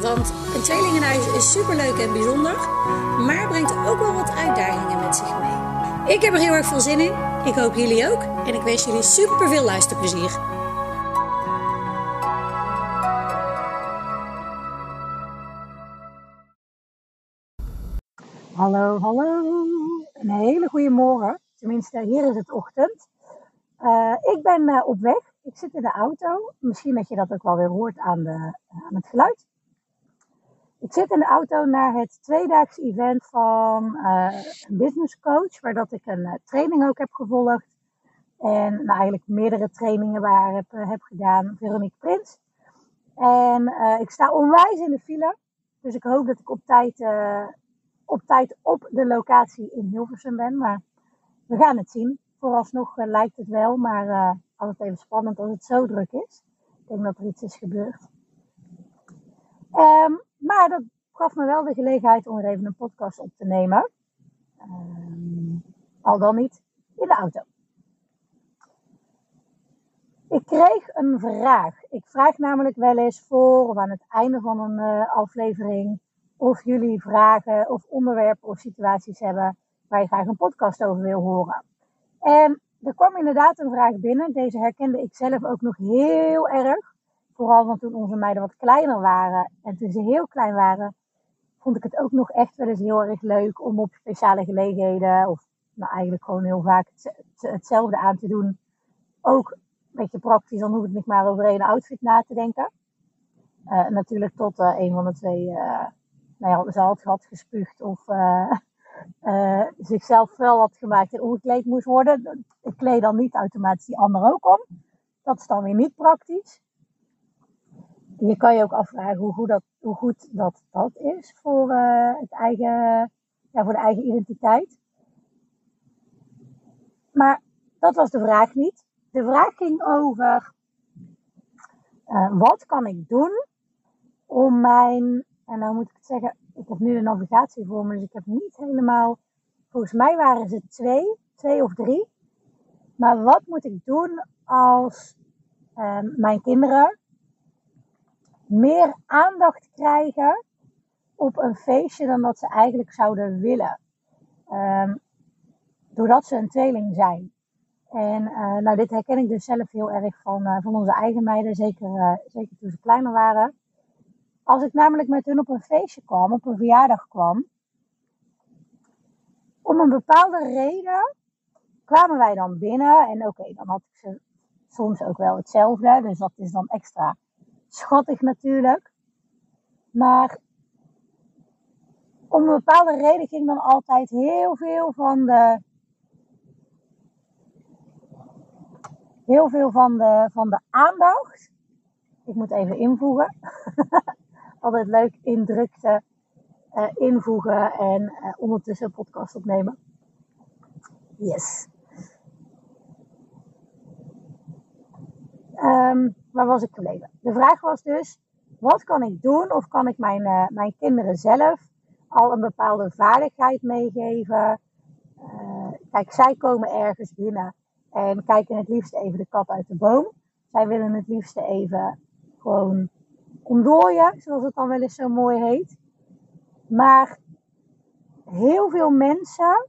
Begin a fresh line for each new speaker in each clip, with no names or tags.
Want een tweelingenhuis is superleuk en bijzonder, maar brengt ook wel wat uitdagingen met zich mee. Ik heb er heel erg veel zin in. Ik hoop jullie ook. En ik wens jullie super veel luisterplezier.
Hallo, hallo. Een hele goede morgen. Tenminste, hier is het ochtend. Uh, ik ben uh, op weg. Ik zit in de auto. Misschien dat je dat ook wel weer hoort aan, de, aan het geluid. Ik zit in de auto naar het tweedaags event van uh, een business coach, waar dat ik een uh, training ook heb gevolgd. En nou, eigenlijk meerdere trainingen waar heb, uh, heb gedaan, Veronique Prins. En ik sta onwijs in de file, dus ik hoop dat ik op tijd, op tijd op de locatie in Hilversum ben. Maar we gaan het zien. Vooralsnog lijkt het wel, maar altijd even spannend als het zo druk is. Ik denk dat er iets is gebeurd. Um, maar dat gaf me wel de gelegenheid om er even een podcast op te nemen. Um, al dan niet in de auto. Ik kreeg een vraag. Ik vraag namelijk wel eens voor of aan het einde van een uh, aflevering of jullie vragen of onderwerpen of situaties hebben waar je graag een podcast over wil horen. En er kwam inderdaad een vraag binnen. Deze herkende ik zelf ook nog heel erg. Vooral want toen onze meiden wat kleiner waren en toen ze heel klein waren, vond ik het ook nog echt wel eens heel erg leuk om op speciale gelegenheden, of nou eigenlijk gewoon heel vaak hetzelfde aan te doen. Ook een beetje praktisch, dan hoef ik niet maar over één outfit na te denken. Uh, natuurlijk tot uh, een van de twee, uh, nou ja, ze had, had gespuugd of zichzelf wel had gemaakt en omgekleed moest worden. Ik kleed dan niet automatisch die ander ook om. Dat is dan weer niet praktisch je kan je ook afvragen hoe goed dat, hoe goed dat, dat is voor, uh, het eigen, ja, voor de eigen identiteit. Maar dat was de vraag niet. De vraag ging over uh, wat kan ik doen om mijn, en nou moet ik het zeggen, ik heb nu de navigatie voor me, dus ik heb niet helemaal, volgens mij waren ze twee, twee of drie. Maar wat moet ik doen als uh, mijn kinderen meer aandacht krijgen op een feestje dan dat ze eigenlijk zouden willen. Um, doordat ze een tweeling zijn. En uh, nou, dit herken ik dus zelf heel erg van, uh, van onze eigen meiden, zeker, uh, zeker toen ze kleiner waren. Als ik namelijk met hun op een feestje kwam, op een verjaardag kwam, om een bepaalde reden kwamen wij dan binnen. En oké, dan had ik ze soms ook wel hetzelfde, dus dat is dan extra schattig natuurlijk. Maar om een bepaalde reden ging dan altijd heel veel van de. Heel veel van de, van de aandacht. Ik moet even invoegen. altijd leuk indrukte uh, invoegen en uh, ondertussen podcast opnemen. Yes. Um, waar was ik gebleven? De vraag was dus, wat kan ik doen of kan ik mijn, uh, mijn kinderen zelf al een bepaalde vaardigheid meegeven? Uh, kijk, zij komen ergens binnen en kijken het liefst even de kat uit de boom. Zij willen het liefst even gewoon ontdooien, zoals het dan wel eens zo mooi heet. Maar heel veel mensen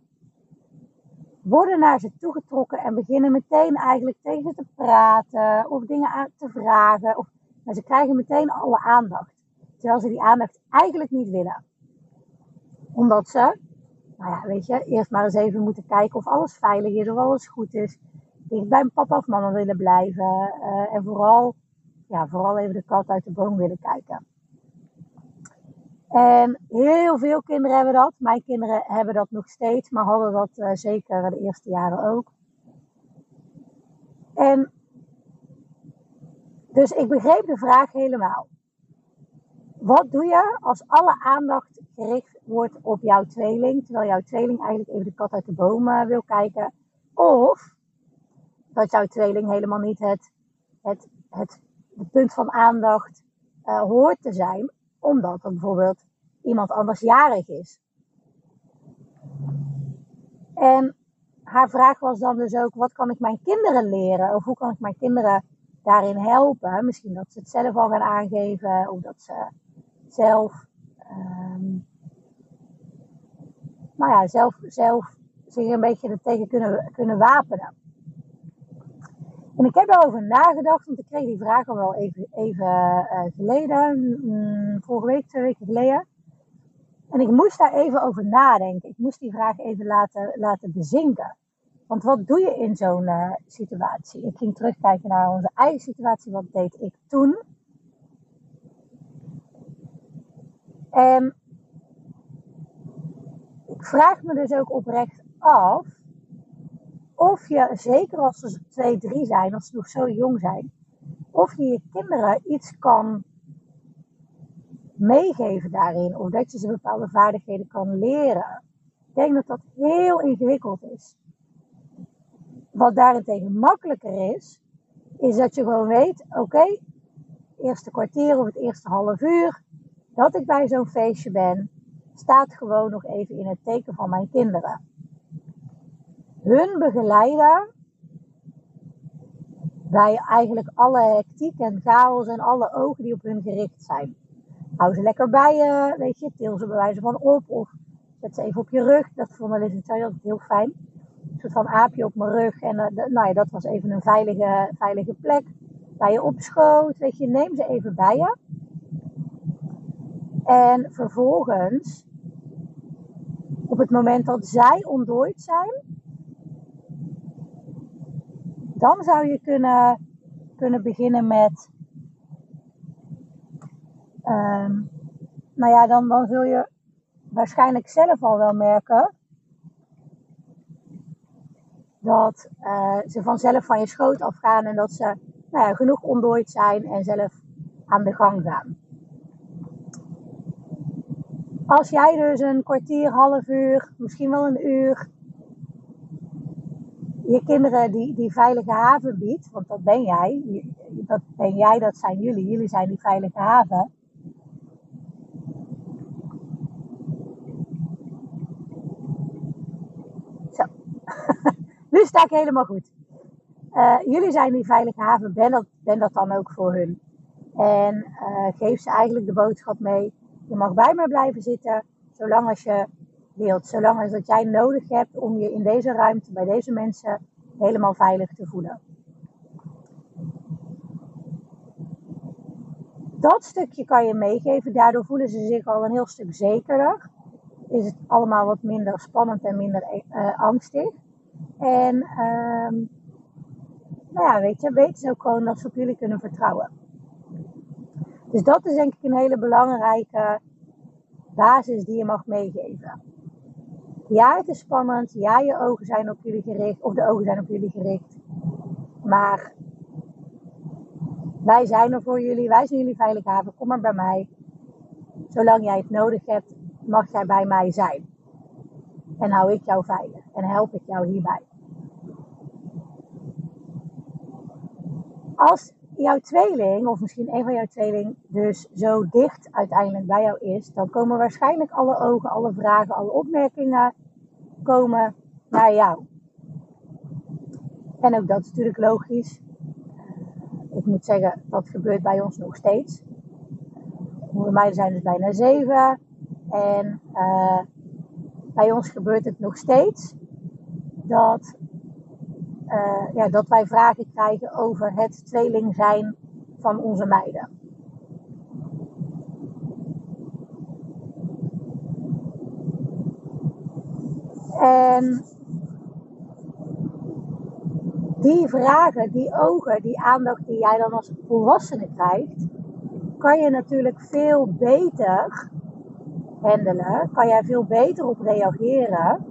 worden naar ze toegetrokken en beginnen meteen eigenlijk tegen ze te praten of dingen te vragen. Of, maar ze krijgen meteen alle aandacht. Terwijl ze die aandacht eigenlijk niet willen. Omdat ze, nou ja, weet je, eerst maar eens even moeten kijken of alles veilig is, of alles goed is. Dicht bij papa of mama willen blijven. Uh, en vooral, ja, vooral even de kat uit de boom willen kijken. En heel veel kinderen hebben dat. Mijn kinderen hebben dat nog steeds, maar hadden dat uh, zeker de eerste jaren ook. En dus ik begreep de vraag helemaal. wat doe je als alle aandacht gericht wordt op jouw tweeling, terwijl jouw tweeling eigenlijk even de kat uit de boom wil kijken? Of dat jouw tweeling helemaal niet het, het, het, punt van aandacht uh, hoort te zijn, omdat er bijvoorbeeld iemand anders jarig is. En haar vraag was dan dus ook: wat kan ik mijn kinderen leren? Of hoe kan ik mijn kinderen daarin helpen? Misschien dat ze het zelf al gaan aangeven, of dat ze zelf, um, ja, zelf, zelf zich een beetje er tegen kunnen, kunnen wapenen. En ik heb daarover nagedacht, want ik kreeg die vraag al wel even, even uh, geleden, mm, vorige week, twee weken geleden. En ik moest daar even over nadenken. Ik moest die vraag even laten, laten bezinken. Want wat doe je in zo'n uh, situatie? Ik ging terugkijken naar onze eigen situatie. Wat deed ik toen? En ik vraag me dus ook oprecht af of je, zeker als ze twee, drie zijn, als ze nog zo jong zijn, of je je kinderen iets kan meegeven daarin, of dat je ze bepaalde vaardigheden kan leren. Ik denk dat dat heel ingewikkeld is. Wat daarentegen makkelijker is, is dat je gewoon weet: oké, okay, eerste kwartier of het eerste half uur dat ik bij zo'n feestje ben, staat gewoon nog even in het teken van mijn kinderen. Hun begeleiden bij eigenlijk alle hectiek en chaos en alle ogen die op hun gericht zijn. Hou ze lekker bij je, weet je, til ze bij wijze van op of zet ze even op je rug. Dat vond Melissa altijd heel fijn. Een soort van aapje op mijn rug en uh, nou ja, dat was even een veilige, veilige plek. Bij je op schoot, weet je, neem ze even bij je. En vervolgens, op het moment dat zij ontdooid zijn, dan zou je kunnen, kunnen beginnen met. Um, nou ja, dan, dan zul je waarschijnlijk zelf al wel merken dat uh, ze vanzelf van je schoot afgaan en dat ze nou ja, genoeg ontdooid zijn en zelf aan de gang gaan. Als jij dus een kwartier, half uur, misschien wel een uur je kinderen die, die veilige haven biedt, want dat ben jij, dat ben jij, dat zijn jullie, jullie zijn die veilige haven. Zo, nu sta ik helemaal goed. Uh, jullie zijn die veilige haven, ben dat, ben dat dan ook voor hun. En uh, geef ze eigenlijk de boodschap mee je mag bij mij blijven zitten, zolang als je wilt. Zolang als dat jij nodig hebt om je in deze ruimte, bij deze mensen, helemaal veilig te voelen. Dat stukje kan je meegeven. Daardoor voelen ze zich al een heel stuk zekerder. Is het allemaal wat minder spannend en minder uh, angstig. En uh, nou ja, weet je, weten ze ook gewoon dat ze op jullie kunnen vertrouwen. Dus dat is denk ik een hele belangrijke basis die je mag meegeven. Ja, het is spannend. Ja, je ogen zijn op jullie gericht. Of de ogen zijn op jullie gericht. Maar wij zijn er voor jullie. Wij zijn jullie veilig haven. Kom maar bij mij. Zolang jij het nodig hebt, mag jij bij mij zijn. En hou ik jou veilig. En help ik jou hierbij. Als jouw tweeling, of misschien een van jouw tweeling, dus zo dicht uiteindelijk bij jou is, dan komen waarschijnlijk alle ogen, alle vragen, alle opmerkingen komen naar jou. En ook dat is natuurlijk logisch. Ik moet zeggen, dat gebeurt bij ons nog steeds. Bij mij zijn dus bijna zeven. En uh, bij ons gebeurt het nog steeds dat uh, ja, dat wij vragen krijgen over het tweeling zijn van onze meiden. En die vragen, die ogen, die aandacht die jij dan als volwassene krijgt, kan je natuurlijk veel beter handelen, kan jij veel beter op reageren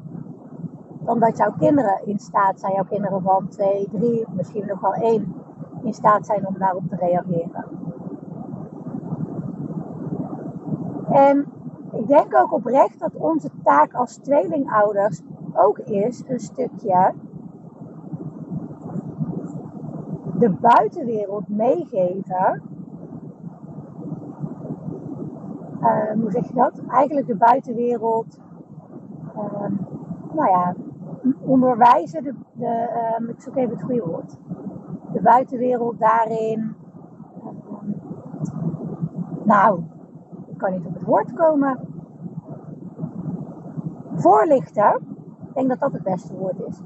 dan dat jouw kinderen in staat zijn, jouw kinderen van twee, drie, misschien nog wel één, in staat zijn om daarop te reageren. En ik denk ook oprecht dat onze taak als tweelingouders ook is een stukje de buitenwereld meegeven. Uh, hoe zeg je dat? Eigenlijk de buitenwereld, uh, nou ja, onderwijzen, de, uh, ik zoek even het goede woord. De buitenwereld daarin, ehm, nou, ik kan niet op het woord komen. Voorlichten, ik denk dat dat het beste woord is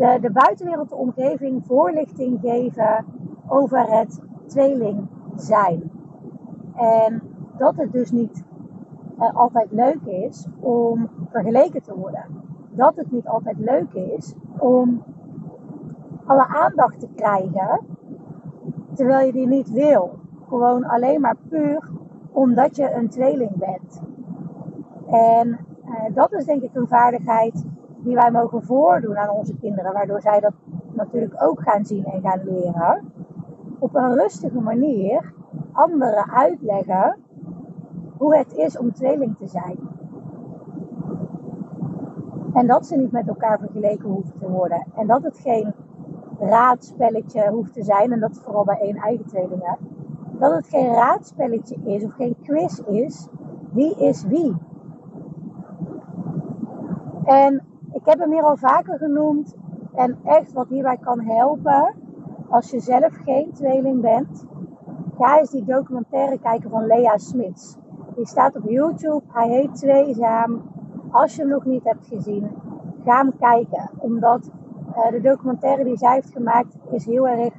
de, de buitenwereld, de omgeving voorlichting geven over het tweeling zijn. En dat het dus niet uh, altijd leuk is om vergeleken te worden. Dat het niet altijd leuk is om alle aandacht te krijgen terwijl je die niet wil. Gewoon alleen maar puur omdat je een tweeling bent. En uh, dat is denk ik een vaardigheid die wij mogen voordoen aan onze kinderen, waardoor zij dat natuurlijk ook gaan zien en gaan leren. Op een rustige manier anderen uitleggen hoe het is om tweeling te zijn. En dat ze niet met elkaar vergeleken hoeven te worden. En dat het geen raadspelletje hoeft te zijn. En dat vooral bij één eigen tweeling. Dat het geen raadspelletje is of geen quiz is. Wie is wie? En ik heb hem hier al vaker genoemd. En echt wat hierbij kan helpen, als je zelf geen tweeling bent, ga eens die documentaire kijken van Lea Smits. Die staat op YouTube. Hij heet Tweezaam. Als je hem nog niet hebt gezien, ga hem kijken. Omdat uh, de documentaire die zij heeft gemaakt is heel erg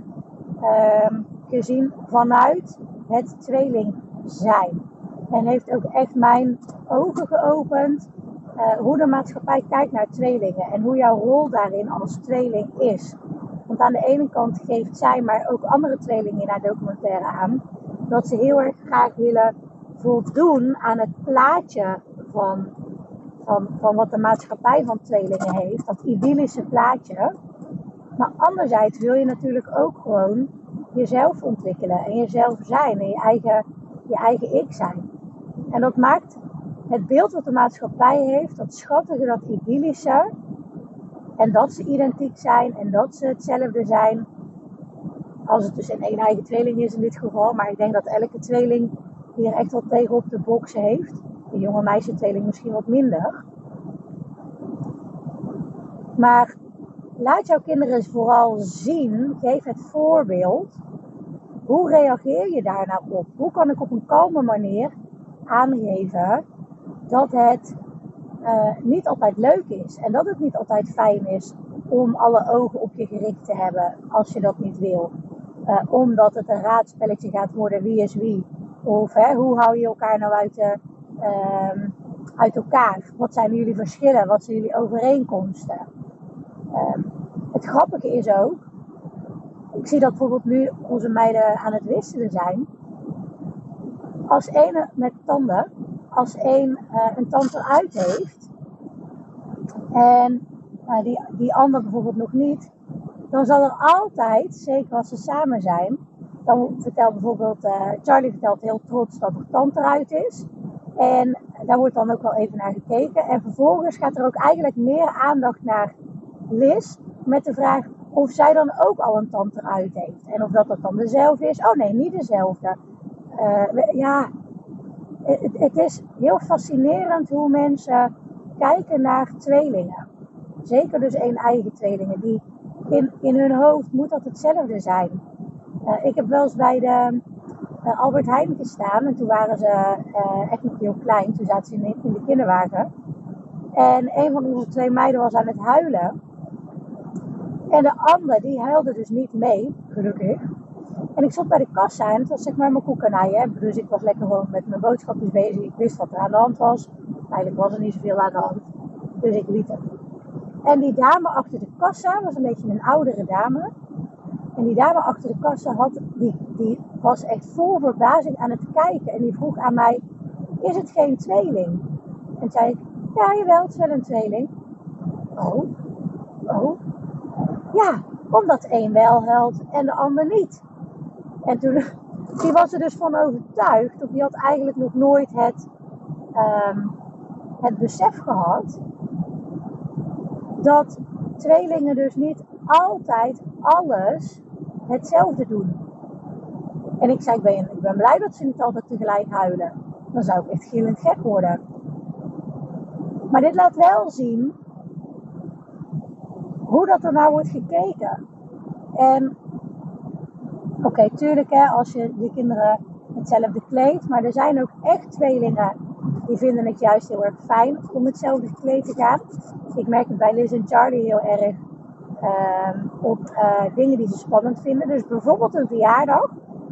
uh, gezien vanuit het tweeling zijn. En heeft ook echt mijn ogen geopend uh, hoe de maatschappij kijkt naar tweelingen en hoe jouw rol daarin als tweeling is. Want aan de ene kant geeft zij, maar ook andere tweelingen in haar documentaire aan, dat ze heel erg graag willen voldoen aan het plaatje van, van, van wat de maatschappij van tweelingen heeft, dat idyllische plaatje. Maar anderzijds wil je natuurlijk ook gewoon jezelf ontwikkelen en jezelf zijn en je eigen, je eigen ik zijn. En dat maakt het beeld wat de maatschappij heeft, dat schattige, dat idyllische. En dat ze identiek zijn en dat ze hetzelfde zijn. Als het dus een eigen tweeling is in dit geval. Maar ik denk dat elke tweeling hier echt wel tegen op de box heeft. De jonge meisje tweeling misschien wat minder. Maar laat jouw kinderen vooral zien. Geef het voorbeeld. Hoe reageer je daar nou op? Hoe kan ik op een kalme manier aangeven dat het uh, niet altijd leuk is. En dat het niet altijd fijn is om alle ogen op je gericht te hebben als je dat niet wil. Uh, omdat het een raadspelletje gaat worden wie is wie. Of hè, hoe hou je elkaar nou uit, de, uh, uit elkaar? Wat zijn jullie verschillen? Wat zijn jullie overeenkomsten? Ehm, het grappige is ook, ik zie dat bijvoorbeeld nu onze meiden aan het wisselen zijn. Als ene met tanden als één uh, een tante uit heeft en uh, die, die ander bijvoorbeeld nog niet, dan zal er altijd, zeker als ze samen zijn, dan vertelt bijvoorbeeld uh, Charlie vertelt heel trots dat er tante eruit is. En daar wordt dan ook wel even naar gekeken. En vervolgens gaat er ook eigenlijk meer aandacht naar Liz met de vraag of zij dan ook al een tante uit heeft. En of dat, dat dan dezelfde is. Oh nee, niet dezelfde. Uh, ja, het, het is heel fascinerend hoe mensen kijken naar tweelingen. Zeker dus één eigen tweelingen. Die in, in hun hoofd moet dat hetzelfde zijn. Uh, ik heb wel eens bij de uh, Albert Heijn gestaan. En toen waren ze uh, echt nog heel klein. Toen zaten ze in, in de kinderwagen. En een van onze twee meiden was aan het huilen. En de ander die huilde dus niet mee, gelukkig. En ik zat bij de kassa en het was zeg maar mijn koekenij. Dus ik was lekker gewoon met mijn boodschapjes bezig. Ik wist wat er aan de hand was. Eigenlijk was er niet zoveel aan de hand. Dus ik liet het. En die dame achter de kassa was een beetje een oudere dame. En die dame achter de kassa had, die, die was echt vol verbazing aan het kijken. En die vroeg aan mij, is het geen tweeling? En zei ik, ja jawel, het is wel een tweeling. Oh, oh. Ja, omdat één wel huilt en de ander niet. En toen, die was er dus van overtuigd, of die had eigenlijk nog nooit het ehm, het besef gehad dat tweelingen dus niet altijd alles hetzelfde doen. En ik zei, ik ben, ik ben blij dat ze niet altijd tegelijk huilen. Dan zou ik echt gillend gek worden. Maar dit laat wel zien hoe dat er nou wordt gekeken. En oké, tuurlijk hè, als je je kinderen hetzelfde kleedt. Maar er zijn ook echt tweelingen die vinden het juist heel erg fijn om hetzelfde gekleed te gaan. Ik merk het bij Liz en Charlie heel erg um, op uh, dingen die ze spannend vinden. Dus bijvoorbeeld een verjaardag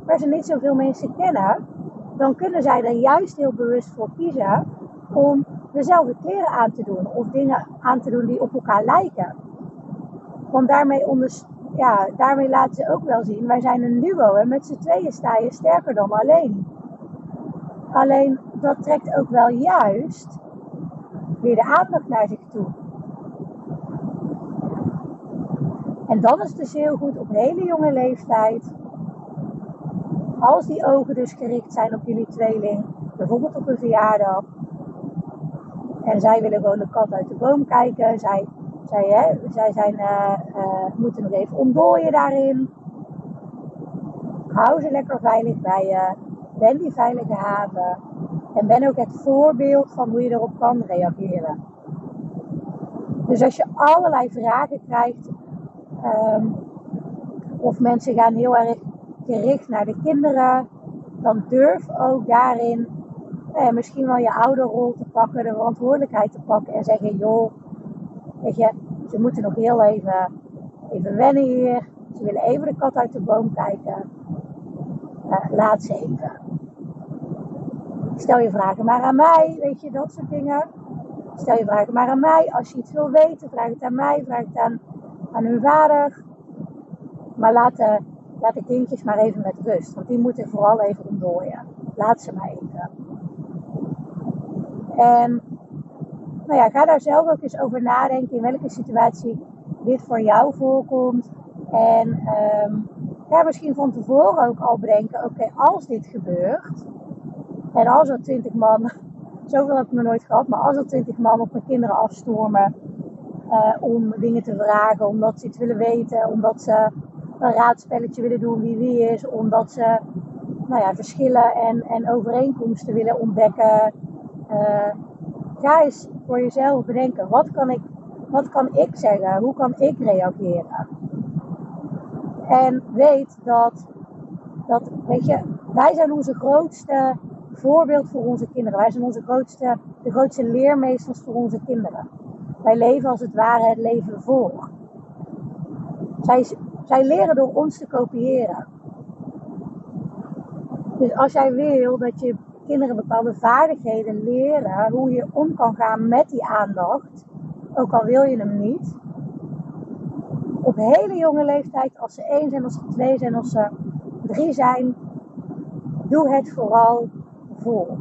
waar ze niet zoveel mensen kennen. Dan kunnen zij er juist heel bewust voor kiezen om dezelfde kleren aan te doen. Of dingen aan te doen die op elkaar lijken. Want daarmee, ja, daarmee laten ze ook wel zien, wij zijn een duo. En met z'n tweeën sta je sterker dan alleen. Alleen dat trekt ook wel juist weer de aandacht naar zich toe. En dan is dus heel goed op hele jonge leeftijd, als die ogen dus gericht zijn op jullie tweeling, bijvoorbeeld op een verjaardag, en zij willen gewoon de kat uit de boom kijken, zij, zij, hè, zij zijn, uh, uh, moeten nog even ontdooien daarin. Hou ze lekker veilig bij je, ben die veilige haven en ben ook het voorbeeld van hoe je erop kan reageren. Dus als je allerlei vragen krijgt Um, of mensen gaan heel erg gericht naar de kinderen. Dan durf ook daarin eh, misschien wel je ouderrol te pakken, de verantwoordelijkheid te pakken en zeggen: joh, weet je, ze moeten nog heel even, even wennen hier. Ze willen even de kat uit de boom kijken. Uh, laat ze even. Stel je vragen maar aan mij, weet je, dat soort dingen. Stel je vragen maar aan mij. Als je iets wil weten, vraag het aan mij, vraag het aan aan hun vader. Maar laat de, laat de kindjes maar even met rust. Want die moeten vooral even ontdooien. Laat ze maar even. En nou ja, ga daar zelf ook eens over nadenken in welke situatie dit voor jou voorkomt. En um, ga misschien van tevoren ook al bedenken, oké, als dit gebeurt. En als er twintig man, zoveel heb ik nog nooit gehad, maar als er twintig man op mijn kinderen afstormen uh, om dingen te vragen, omdat ze iets willen weten, omdat ze een raadspelletje willen doen wie wie is, omdat ze nou ja, verschillen en, en overeenkomsten willen ontdekken. Uh, ga eens voor jezelf bedenken, wat kan, ik, wat kan ik zeggen? Hoe kan ik reageren? En weet dat, dat, weet je, wij zijn onze grootste voorbeeld voor onze kinderen. Wij zijn onze grootste, de grootste leermeesters voor onze kinderen. Wij leven als het ware het leven voor. Zij, zij leren door ons te kopiëren. Dus als jij wil dat je kinderen bepaalde vaardigheden leren, hoe je om kan gaan met die aandacht, ook al wil je hem niet, op hele jonge leeftijd, als ze één zijn, als ze twee zijn, als ze drie zijn, doe het vooral voor.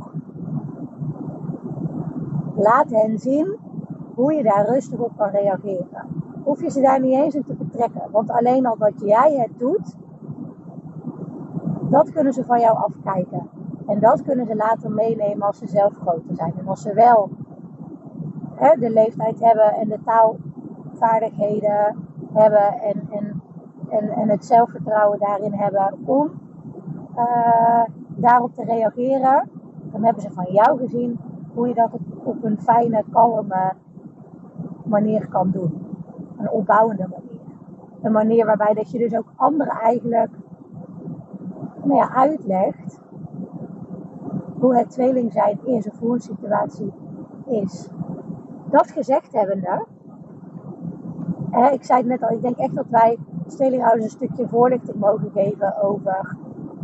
Laat hen zien hoe je daar rustig op kan reageren. Hoef je ze daar niet eens in te Want alleen al dat jij het doet, dat kunnen ze van jou afkijken. En dat kunnen ze later meenemen als ze zelf groter zijn. En als ze wel hè, de leeftijd hebben en de taalvaardigheden hebben en, en, en, het zelfvertrouwen daarin hebben om uh, daarop te reageren, dan hebben ze van jou gezien hoe je dat op, op een fijne, kalme, manier kan doen. Een opbouwende manier. Een manier waarbij dat je dus ook anderen eigenlijk nou ja, uitlegt hoe het tweeling zijn in zijn voelsituatie is. Dat gezegd hebbende, hè, ik zei het net al, ik denk echt dat wij tweelinghouders een stukje voorlichting mogen geven over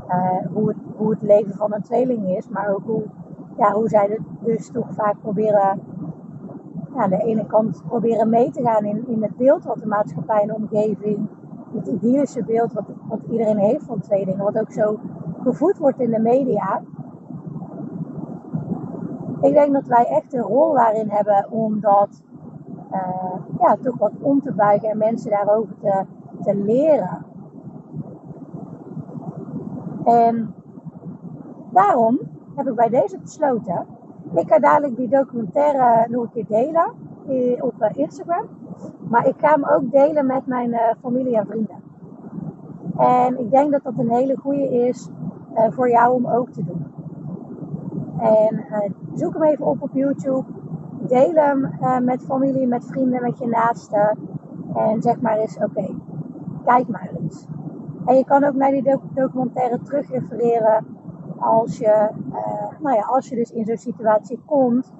uh, hoe, het, hoe het leven van een tweeling is, maar ook hoe, ja, hoe zij het dus toch vaak proberen aan de ene kant proberen mee te gaan in, in het beeld wat de maatschappij en de omgeving, het idyllische beeld wat, wat iedereen heeft van twee dingen, wat ook zo gevoed wordt in de media. Ik denk dat wij echt een rol daarin hebben om dat uh, ja, toch wat om te buigen en mensen daarover te, te leren. En daarom heb ik bij deze besloten Ik ga dadelijk die documentaire nog een keer delen op Instagram. Maar ik ga hem ook delen met mijn familie en vrienden. En ik denk dat dat een hele goede is voor jou om ook te doen. En zoek hem even op op YouTube. Deel hem met familie, met vrienden, met je naasten. En zeg maar eens, oké, kijk maar eens. En je kan ook naar die documentaire terugrefereren als je, uh, nou ja, als je dus in zo'n situatie komt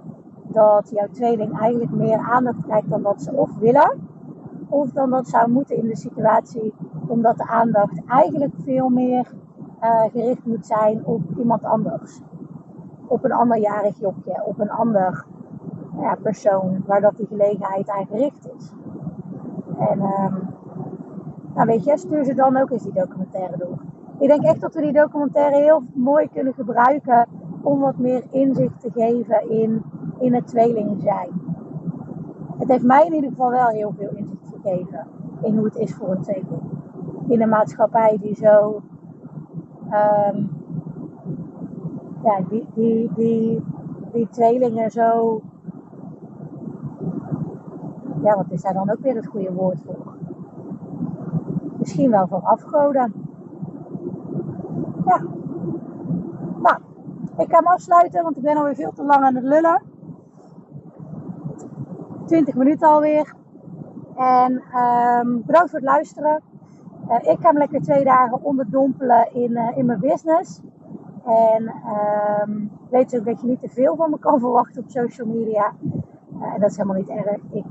dat jouw tweeling eigenlijk meer aandacht krijgt dan dat ze of willen, of dan dat zou moeten in de situatie, omdat de aandacht eigenlijk veel meer uh, gericht moet zijn op iemand anders. Op een ander jarig jokje, op een ander ja, persoon waar dat die gelegenheid aan gericht is. En um, nou weet je, stuur ze dan ook eens die documentaire door. Ik denk echt dat we die documentaire heel mooi kunnen gebruiken om wat meer inzicht te geven in, in het tweeling zijn. Het heeft mij in ieder geval wel heel veel inzicht gegeven in hoe het is voor een tweeling. In een maatschappij die zo. Um, ja, die, die, die, die tweelingen zo. Ja, wat is daar dan ook weer het goede woord voor? Misschien wel voor afgoden. Ja. Nou, ik ga hem afsluiten, want ik ben alweer veel te lang aan het lullen. 20 minuten alweer. En um, bedankt voor het luisteren. Uh, ik ga hem lekker twee dagen onderdompelen in, uh, in mijn business. En um, weet ook dat je niet te veel van me kan verwachten op social media. Uh, en dat is helemaal niet erg. Ik,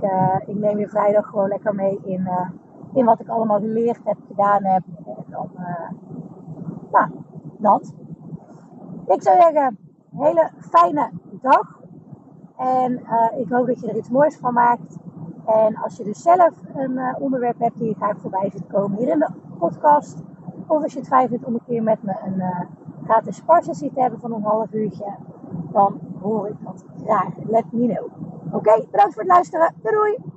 ik neem je vrijdag gewoon lekker mee in, in wat ik allemaal geleerd heb, gedaan heb. En dan, nou, dat. Ik zou zeggen, hele fijne dag. En uh, ik hoop dat je er iets moois van maakt. En als je dus zelf een uh, onderwerp hebt die je graag voorbij ziet komen hier in de podcast. Of als je het fijn vindt om een keer met me een gratis sparsessie te hebben van een half uurtje. Dan hoor ik dat graag. Let me know. Oké, bedankt voor het luisteren. Doei doei!